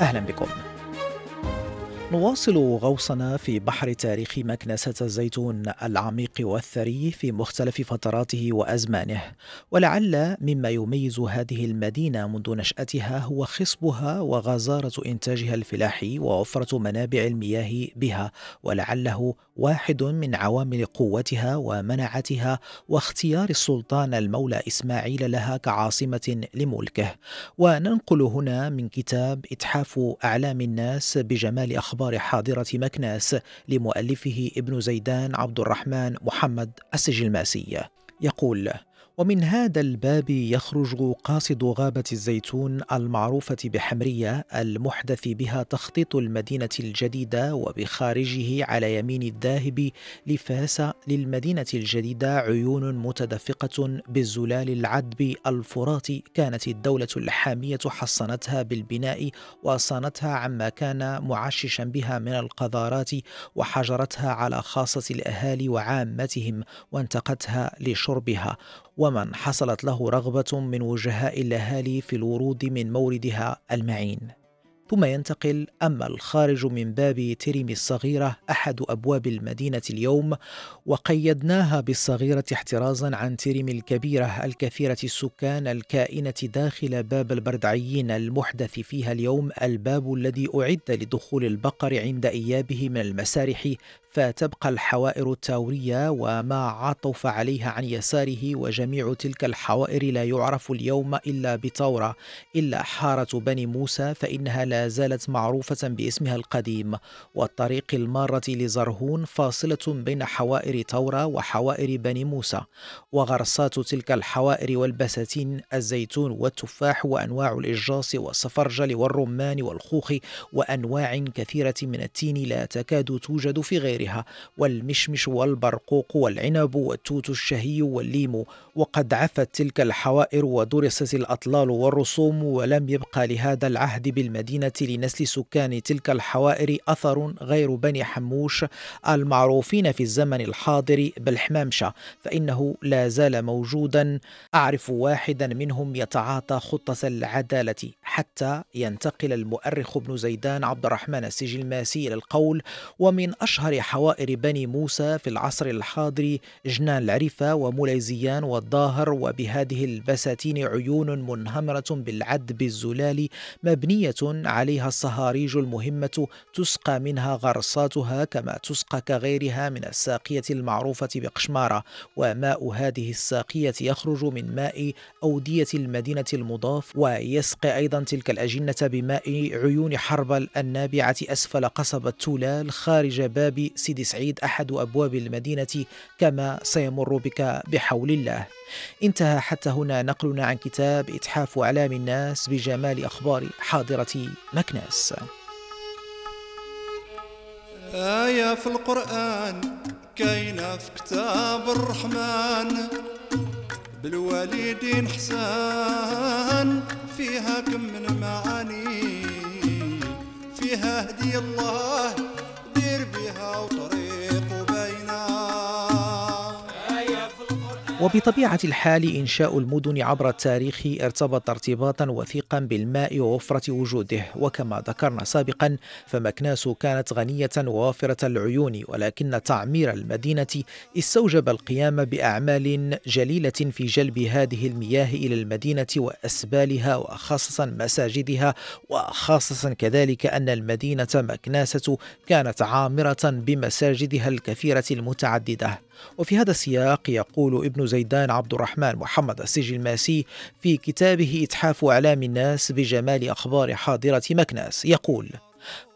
أهلا بكم. نواصل غوصنا في بحر تاريخ مكنسة الزيتون العميق والثري في مختلف فتراته وأزمانه. ولعل مما يميز هذه المدينة منذ نشأتها هو خصبها وغزارة إنتاجها الفلاحي ووفرة منابع المياه بها. ولعله واحد من عوامل قوتها ومنعتها واختيار السلطان المولى إسماعيل لها كعاصمة لملكه. وننقل هنا من كتاب إتحاف أعلام الناس بجمال أخبار أخبار حاضرة مكناس لمؤلفه ابن زيدان عبد الرحمن محمد السجلماسي. يقول ومن هذا الباب يخرج قاصد غابة الزيتون المعروفة بحمرية المحدث بها تخطيط المدينة الجديدة وبخارجه على يمين الذاهب لفاس للمدينة الجديدة عيون متدفقة بالزلال العذب الفراتي كانت الدولة الحامية حصنتها بالبناء وصانتها عما كان معششا بها من القذارات وحجرتها على خاصة الأهالي وعامتهم وانتقتها لشربها. ومن حصلت له رغبة من وجهاء الأهالي في الورود من موردها المعين. ثم ينتقل أما الخارج من باب ترم الصغيرة أحد أبواب المدينة اليوم وقيدناها بالصغيرة احترازا عن ترم الكبيرة الكثيرة السكان الكائنة داخل باب البردعيين المحدث فيها اليوم الباب الذي أعد لدخول البقر عند إيابه من المسارح فتبقى الحوائر التاورية وما عطف عليها عن يساره وجميع تلك الحوائر لا يعرف اليوم إلا بتورة. إلا حارة بني موسى فإنها لا زالت معروفة باسمها القديم. والطريق المارة لزرهون فاصلة بين حوائر تورة وحوائر بني موسى. وغرسات تلك الحوائر والبساتين الزيتون والتفاح وأنواع الإجاص والصفرجل والرمان والخوخ وأنواع كثيرة من التين لا تكاد توجد في غيرها. وغيرها والمشمش والبرقوق والعنب والتوت الشهي والليم. وقد عفت تلك الحوائر ودرست الأطلال والرسوم ولم يبقى لهذا العهد بالمدينة لنسل سكان تلك الحوائر أثر غير بني حموش المعروفين في الزمن الحاضر بالحمامشة. فإنه لا زال موجودا. أعرف واحدا منهم يتعاطى خطة العدالة حتى ينتقل المؤرخ ابن زيدان عبد الرحمن السجلماسي إلى القول ومن أشهر حوائر بني موسى في العصر الحاضر جنان العرفة وموليزيان والظاهر وبهذه البساتين عيون منهمرة بالعد بالزلال مبنية عليها الصهاريج المهمة تسقى منها غرساتها كما تسقى كغيرها من الساقية المعروفة بقشمارة وماء هذه الساقية يخرج من ماء أودية المدينة المضاف ويسقي أيضا تلك الأجنة بماء عيون حربل النابعة أسفل قصبة تولال خارج باب سيدي سعيد أحد أبواب المدينة كما سيمر بك بحول الله. انتهى حتى هنا نقلنا عن كتاب إتحاف أعلام الناس بجمال أخبار حاضرة مكناس. آية في القرآن كاينة في كتاب الرحمن. بالوالدين حسان فيها كم من معاني. فيها هدي الله alta وبطبيعة الحال إنشاء المدن عبر التاريخ ارتبط ارتباطا وثيقا بالماء ووفرة وجوده. وكما ذكرنا سابقا فمكناس كانت غنية ووافرة العيون ولكن تعمير المدينة استوجب القيام بأعمال جليلة في جلب هذه المياه إلى المدينة وأسبالها وخاصة مساجدها. وخاصة كذلك أن المدينة مكناسة كانت عامرة بمساجدها الكثيرة المتعددة. وفي هذا السياق يقول ابن زيدان عبد الرحمن محمد السجي الماسي في كتابه إتحاف أعلام الناس بجمال أخبار حاضرة مكناس يقول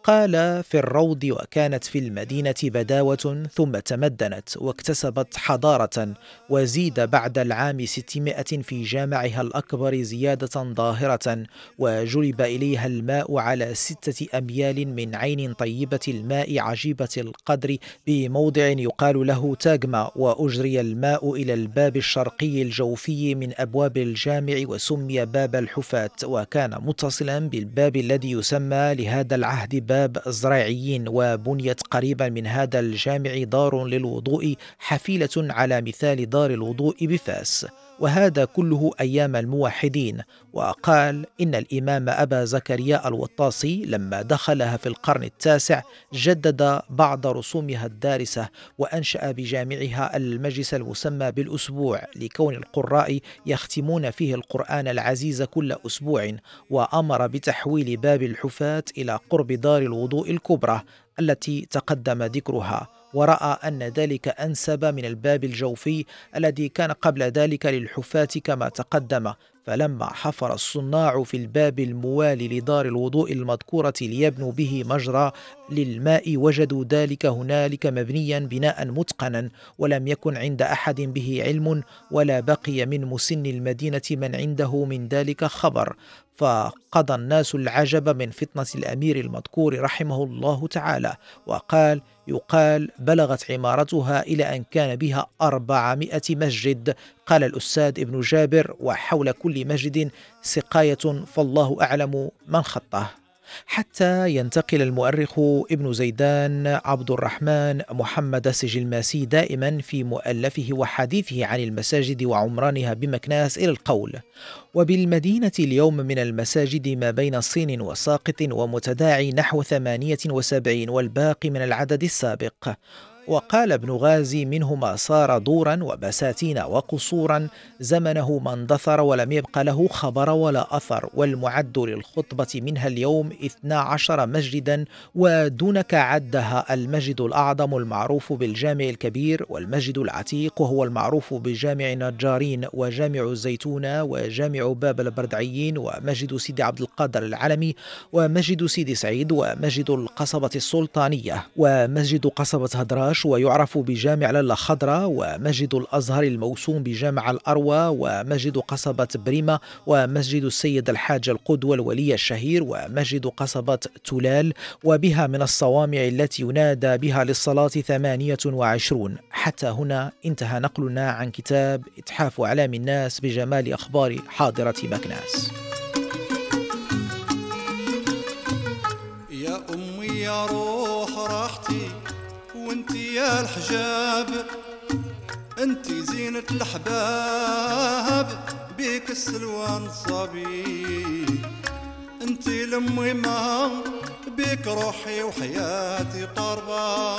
قال في الروض وكانت في المدينة بداوة ثم تمدنت واكتسبت حضارة وزيد بعد العام 600 في جامعها الأكبر زيادة ظاهرة وجلب إليها الماء على ستة أميال من عين طيبة الماء عجيبة القدر بموضع يقال له تاجما وأجري الماء إلى الباب الشرقي الجوفي من أبواب الجامع وسمي باب الحفاة وكان متصلا بالباب الذي يسمى لهذا العهد باب الزراعيين وبنيت قريبا من هذا الجامع دار للوضوء حفيلة على مثال دار الوضوء بفاس. وهذا كله أيام الموحدين. وقال إن الإمام أبا زكريا الوطاسي لما دخلها في القرن التاسع جدد بعض رسومها الدارسة وأنشأ بجامعها المجلس المسمى بالأسبوع لكون القراء يختمون فيه القرآن العزيز كل أسبوع وأمر بتحويل باب الحفاة إلى قرب دار الوضوء الكبرى التي تقدم ذكرها. ورأى أن ذلك أنسب من الباب الجوفي الذي كان قبل ذلك للحفاة كما تقدم. فلما حفر الصناع في الباب الموالي لدار الوضوء المذكورة ليبنوا به مجرى للماء وجدوا ذلك هنالك مبنيا بناء متقنا ولم يكن عند أحد به علم ولا بقي من مسن المدينة من عنده من ذلك خبر. فقضى الناس العجب من فتنة الأمير المذكور رحمه الله تعالى وقال يقال بلغت عمارتها إلى أن كان بها أربعمائة مسجد. قال الأستاذ ابن جابر وحول كل مسجد سقاية فالله أعلم من خطه. حتى ينتقل المؤرخ ابن زيدان عبد الرحمن محمد السجلماسي دائما في مؤلفه وحديثه عن المساجد وعمرانها بمكناس إلى القول. وبالمدينة اليوم من المساجد ما بين صين وساقط ومتداعي نحو ثمانية وسبعين والباقي من العدد السابق. وقال ابن غازي منهما صار دورا وبساتين وقصورا زمنه ما اندثر ولم يبق له خبر ولا أثر والمعد للخطبة منها اليوم اثنا عشر مسجدا ودونك عدها المسجد الأعظم المعروف بالجامع الكبير والمسجد العتيق وهو المعروف بجامع نجارين وجامع الزيتونة وجامع باب البردعيين ومسجد سيدي عبد القادر العلمي ومسجد سيدي سعيد ومسجد القصبة السلطانية ومسجد قصبة هدراش النقاش ويعرف بجامع لالا خضراء ومسجد الأزهر الموسوم بجامع الأروى ومسجد قصبة بريمة ومسجد السيد الحاج القدوة الولي الشهير ومسجد قصبة تلال وبها من الصوامع التي ينادى بها للصلاة ثمانية وعشرون. حتى هنا انتهى نقلنا عن كتاب إتحاف أعلام الناس بجمال أخبار حاضرة مكناس. وانت يا الحجاب انت زينة الحباب بيك السلوان صبي. انت لمي ما بيك روحي وحياتي قربة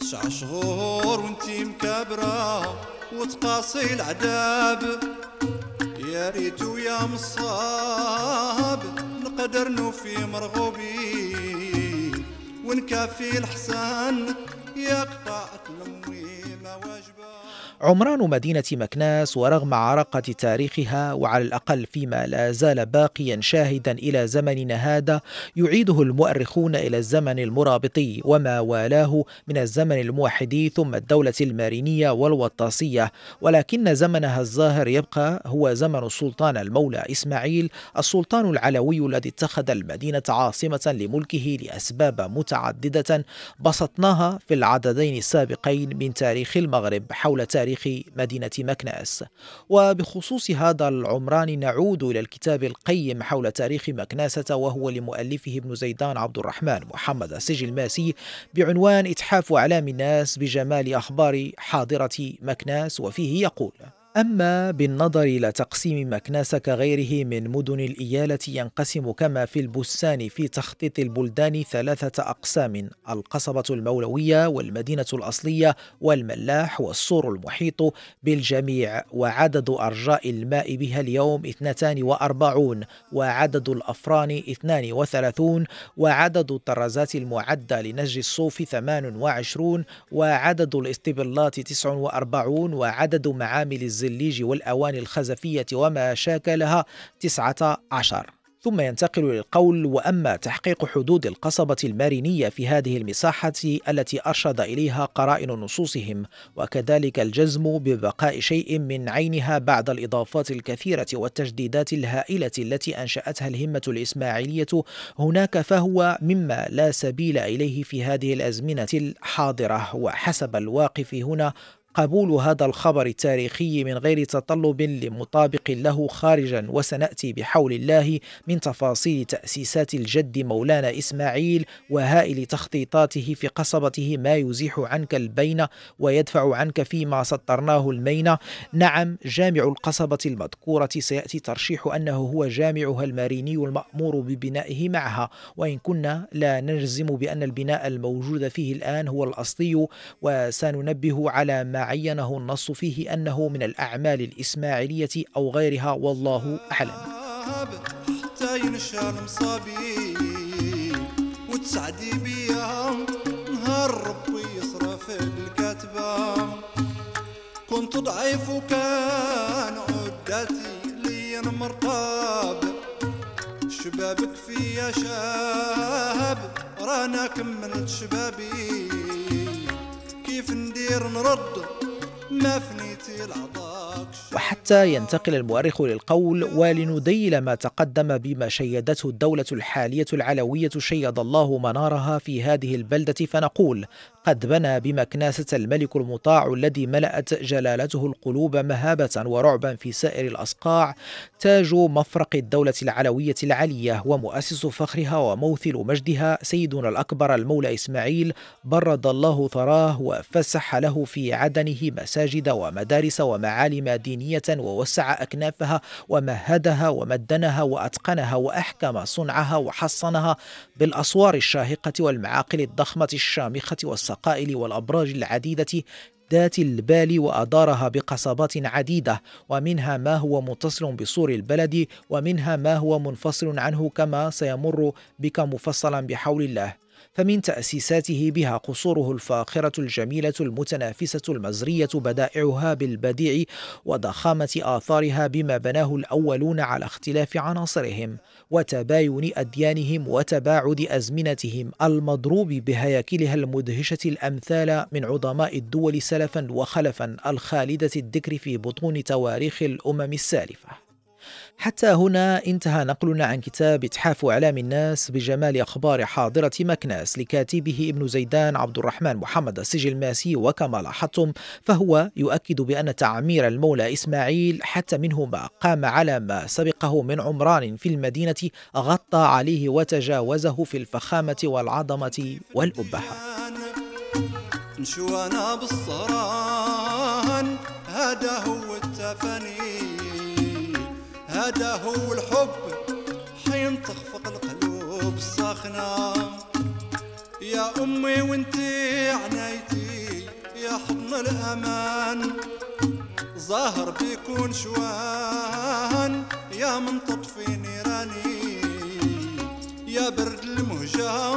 تسع شهور وانت مكابرة وتقاصي العذاب. يا ريتو يا مصاب نقدر نوفي مرغوبين ونكافي الحسان يقطع عمران مدينة مكناس ورغم عرقة تاريخها وعلى الأقل فيما لا زال باقيا شاهدا إلى زمننا هذا يعيده المؤرخون إلى الزمن المرابطي وما والاه من الزمن الموحدي ثم الدولة المارينية والوطاسية. ولكن زمنها الظاهر يبقى هو زمن السلطان المولى إسماعيل السلطان العلوي الذي اتخذ المدينة عاصمة لملكه لأسباب متعددة. بسطناها في العددين السابقين من تاريخ المغرب حول تاريخ تاريخ مدينة مكناس. وبخصوص هذا العمران نعود إلى الكتاب القيم حول تاريخ مكناسة وهو لمؤلفه ابن زيدان عبد الرحمن محمد السجل الماسي بعنوان إتحاف أعلام الناس بجمال أخبار حاضرة مكناس. وفيه يقول أما بالنظر إلى تقسيم مكناس كغيره من مدن الإيالة ينقسم كما في البستان في تخطيط البلدان ثلاثة أقسام القصبة المولوية والمدينة الأصلية والملاح والسور المحيط بالجميع وعدد أرجاء الماء بها اليوم 42 وعدد الأفران 32 وعدد الطرازات المعدة لنجي الصوف 28 وعدد الاستبلات 49 وعدد معامل الزليج والأواني الخزفية وما شاكلها تسعة عشر. ثم ينتقل للقول وأما تحقيق حدود القصبة المارينية في هذه المساحة التي أرشد إليها قرائن نصوصهم وكذلك الجزم ببقاء شيء من عينها بعد الإضافات الكثيرة والتجديدات الهائلة التي أنشأتها الهمة الإسماعيلية هناك فهو مما لا سبيل إليه في هذه الأزمنة الحاضرة. وحسب الواقف هنا قبول هذا الخبر التاريخي من غير تطلب لمطابق له خارجا وسنأتي بحول الله من تفاصيل تأسيسات الجد مولانا إسماعيل وهائل تخطيطاته في قصبته ما يزيح عنك البين ويدفع عنك فيما سطرناه المين نعم جامع القصبة المذكورة سيأتي ترشيح أنه هو جامعها الماريني المأمور ببنائه معها وإن كنا لا نجزم بأن البناء الموجود فيه الآن هو الأصلي وسننبه على ما عينه النص فيه أنه من الأعمال الإسماعيلية أو غيرها والله أعلم. حتى ينشى المصابي وتسعدي بيها نهار ربي يصرف الكاتبة كنت ضعيف وكان عدتي لي مرطاب شبابك فيا شاب رانا كملت شبابي. كيف ندير نرد وحتى ينتقل المؤرخ للقول ولنديل ما تقدم بما شيدته الدولة الحالية العلوية شيد الله منارها في هذه البلدة فنقول قد بنى بمكناسة الملك المطاع الذي ملأت جلالته القلوب مهابة ورعبا في سائر الأصقاع تاج مفرق الدولة العلوية العلية ومؤسس فخرها وموثل مجدها سيدنا الأكبر المولى إسماعيل برد الله ثراه وفسح له في عدنه مساجد ومدارس ومعالم دينية ووسع أكنافها ومهدها ومدنها وأتقنها وأحكم صنعها وحصنها بالأسوار الشاهقة والمعاقل الضخمة الشامخة والسقائل والأبراج العديدة ذات البال وأدارها بقصبات عديدة ومنها ما هو متصل بسور البلد ومنها ما هو منفصل عنه كما سيمر بك مفصلا بحول الله. فمن تأسيساته بها قصوره الفاخرة الجميلة المتنافسة المزرية بدائعها بالبديع وضخامة آثارها بما بناه الأولون على اختلاف عناصرهم وتباين أديانهم وتباعد أزمنتهم المضروب بهياكلها المدهشة الأمثال من عظماء الدول سلفا وخلفا الخالدة الذكر في بطون تواريخ الأمم السالفة. حتى هنا انتهى نقلنا عن كتاب إتحاف إعلام الناس بجمال أخبار حاضرة مكناس لكاتبه ابن زيدان عبد الرحمن محمد السجل الماسي وكما لاحظتم فهو يؤكد بأن تعمير المولى إسماعيل حتى منه ما قام على ما سبقه من عمران في المدينة غطى عليه وتجاوزه في الفخامة والعظمة والأبهة. نشوانا بالصران هذا هو هو الحب حينطخ فوق القلوب الساخنة يا أمي وانتي عنايتي يا حضن الأمان ظاهر بيكون شوان. يا من تطفي نيراني يا برد المهجة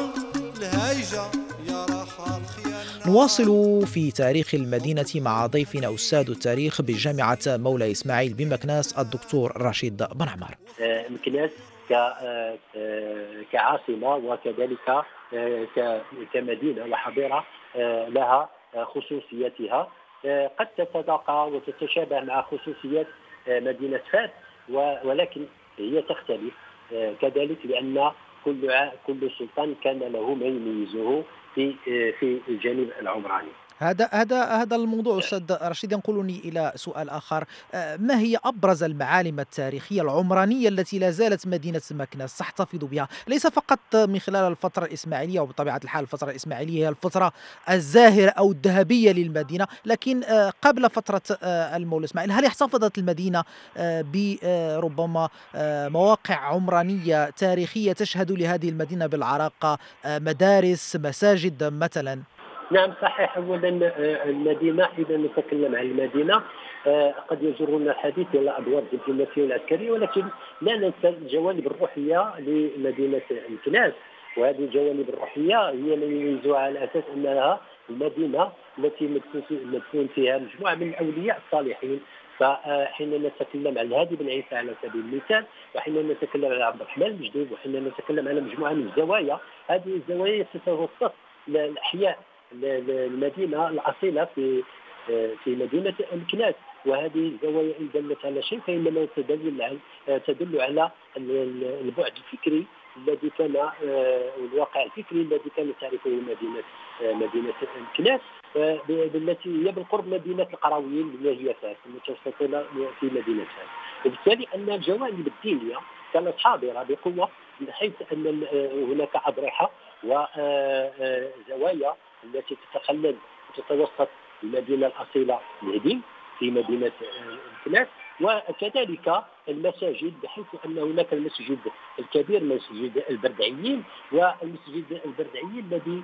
الهايجة نواصل في تاريخ المدينة مع ضيفنا أستاذ التاريخ بجامعة مولاي إسماعيل بمكناس الدكتور رشيد بن عمار مكناس كعاصمة وكذلك كمدينة وحضيرة لها خصوصيتها. قد تتلاقى وتتشابه مع خصوصيات مدينة فاس ولكن هي تختلف كذلك لأن كل كل سلطان كان له ما يميزه في في الجانب العمراني. هذا هذا هذا الموضوع أستاذ رشيد ينقلني إلى سؤال آخر. ما هي أبرز المعالم التاريخية العمرانية التي لا زالت مدينة مكناس تحتفظ بها؟ ليس فقط من خلال الفترة الإسماعيلية وبطبيعة الحال الفترة الإسماعيلية هي الفترة الزاهرة أو الذهبية للمدينة لكن قبل فترة المولى إسماعيل هل احتفظت المدينة بربما مواقع عمرانية تاريخية تشهد لهذه المدينة بالعراقه مدارس مساجد مثلا؟ نعم صحيح. اولا المدينة اذا نتكلم عن المدينة قد يجرنا الحديث إلى ادوار الدبلوماسية والعسكريه ولكن لا ننسى الجوانب الروحية لمدينة مكناس وهذه الجوانب الروحية هي ما يميزها على أساس أنها المدينة التي مدفون فيها مجموعة من الأولياء الصالحين. فحين نتكلم عن هادي بن عيسى على سبيل المثال وحين نتكلم عن عبد الرحمن المجدوب وحين نتكلم على مجموعة من الزوايا هذه الزوايا تتوسط الأحياء. المدينة الأصيلة في في مدينة الكناس وهذه الزوايا ان دلت على شيء فإنما تدل تدل على البعد الفكري الذي كان الواقع الفكري الذي كانت تعرفه مدينة مدينة الكناس بالتي هي بالقرب مدينة القرويين اللي هي فاس المتوسطه في مدينة فاس وبالتالي أن الجوانب الدينيه كانت حاضرة بقوة من حيث أن هناك أضرحة وزوايا التي تتخلل وتتوسط المدينة الأصيلة الهديم في مدينة الكناس وكذلك المساجد بحيث أن هناك المسجد الكبير مسجد البردعيين. والمسجد البردعي الذي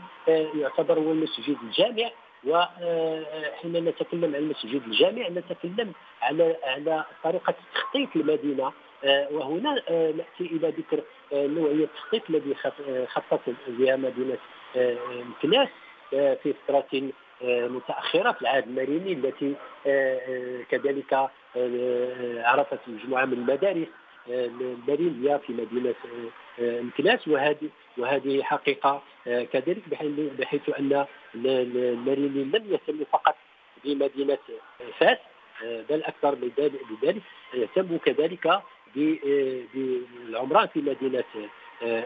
يعتبر هو المسجد الجامع. وحين نتكلم عن المسجد الجامع نتكلم على على طريقة تخطيط المدينة. وهنا نأتي إلى ذكر نوعية التخطيط الذي خطط بها مدينة مكناس في فترة متأخرة في العهد المريني التي كذلك عرفت مجموعة من المدارس المرينيه في مدينة مكناس وهذه وهذه حقيقة كذلك بحيث أن المريني لم يهتم فقط بمدينة فاس بل أكثر من ذلك يهتم كذلك بالعمران في مدينة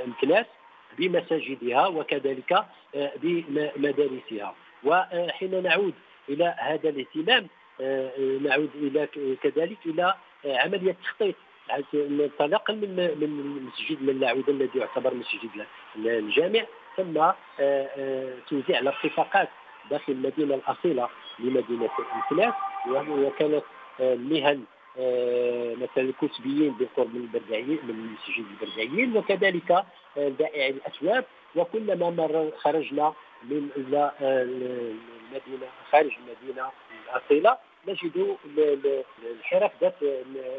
مكناس بمساجدها وكذلك بمدارسها. وحين نعود إلى هذا الاهتمام نعود إلى كذلك إلى عملية التخطيط. انطلاقا من من مسجد من العوده الذي يعتبر مسجد الجامع ثم توزيع الارتفاقات داخل المدينة الأصيلة لمدينة الفلاس وكانت المهن مثلا الكتبيين بالقرب من البردعيين من مسجد البردعيين وكذلك بائع الأسواق وكلما مر خرجنا من إلى المدينة خارج المدينة الأصيلة نجد الحرف ذات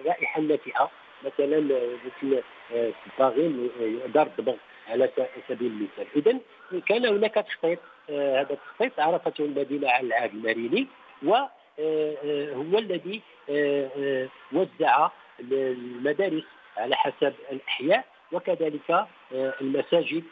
رائحة نافئه مثلا مثل الطاغين دار الدبغ على سبيل المثال. اذا كان هناك تخطيط هذا التخطيط عرفته المدينة على العهد الماريني وهو الذي وزع المدارس على حسب الأحياء وكذلك المساجد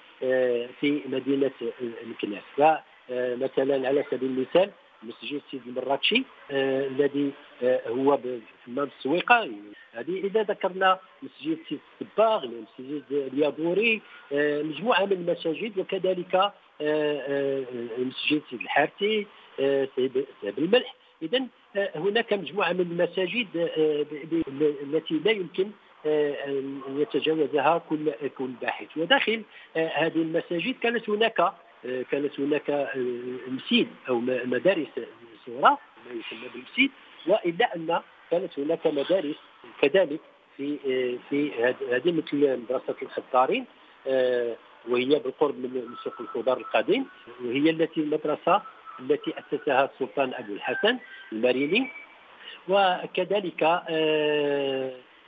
في مدينة الكناس فمثلا على سبيل المثال مسجد سيدي المراكشي آه الذي آه هو في حمام السويقه هذه إذا ذكرنا مسجد سيدي الصباغ مسجد اليابوري آه مجموعة من المساجد وكذلك آه، آه، مسجد سيدي الحارثي آه، سيد الملح. إذا هناك مجموعة من المساجد التي لا يمكن أن يتجاوزها كل كل باحث. وداخل هذه المساجد كانت هناك كانت هناك مسيد أو مدارس صغرى ما يسمى بالمسيد وإلا أن كانت هناك مدارس كذلك في في هذه مثل مدرسة الخطارين وهي بالقرب من سوق الخضار القديم وهي التي المدرسة التي أسسها السلطان أبو الحسن الماريني وكذلك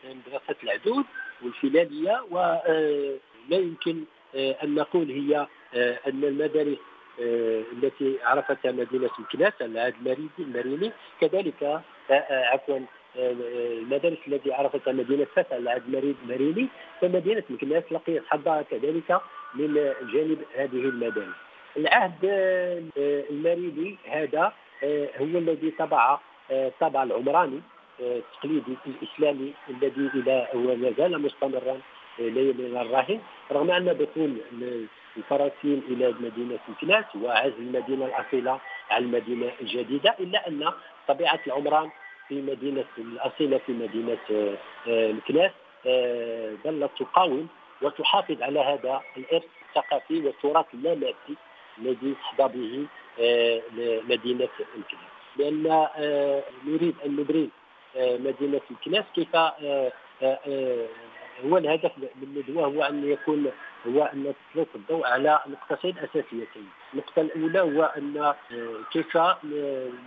مدرسة العدود والفلالية. ولا يمكن أن نقول هي آه، أن المدارس آه، التي عرفتها مدينة الكناس العهد المريني كذلك آه، عفوا المدارس التي عرفتها مدينة فتح العهد المريني فمدينة الكناس لقيت حظها كذلك من جانب هذه المدارس. العهد المريني هذا هو الذي طبع طبع العمراني التقليدي الإسلامي الذي إلى هو ما زال مستمرا إلى الراهن رغم أن دخول الفراسين إلى مدينة الكناس وعزل المدينة الأصيلة على المدينة الجديدة إلا أن طبيعة العمران في مدينة الأصيلة في مدينة آه، الكناس آه، ظلت تقاوم وتحافظ على هذا الإرث الثقافي والتراث اللامادي الذي تحظى به آه، مدينه الكناس لأن نريد ان نبرز مدينه الكناس كيف هو الهدف من الندوه هو ان يكون هو ان تسلط الضوء على نقطتين اساسيتين، النقطه الاولى هو ان آه، كيف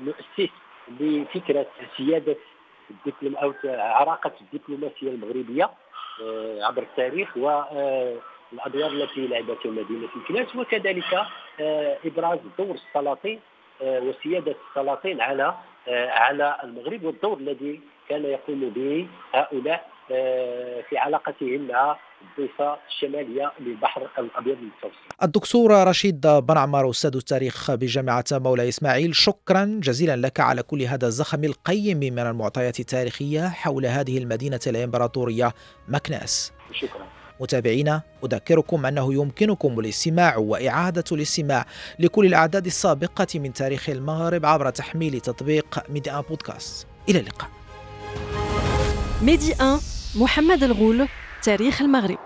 نؤسس لفكره سياده الدبلوم أو عراقه الدبلوماسيه المغربيه آه، عبر التاريخ والادوار آه، التي لعبتها مدينة الكناس وكذلك إبراز دور السلاطين وسيادة السلاطين على على المغرب والدور الذي كان يقوم به هؤلاء في علاقتهم مع الضفة الشمالية للبحر الأبيض المتوسط. الدكتور رشيد بنعمر أستاذ التاريخ بجامعة مولاي إسماعيل شكرا جزيلا لك على كل هذا الزخم القيم من المعطيات التاريخية حول هذه المدينة الإمبراطورية مكناس. شكرا. متابعينا أذكركم أنه يمكنكم الاستماع وإعادة الاستماع لكل الأعداد السابقة من تاريخ المغرب عبر تحميل تطبيق ميدي بودكاست. إلى اللقاء. ميدي 1 محمد الغول تاريخ المغرب.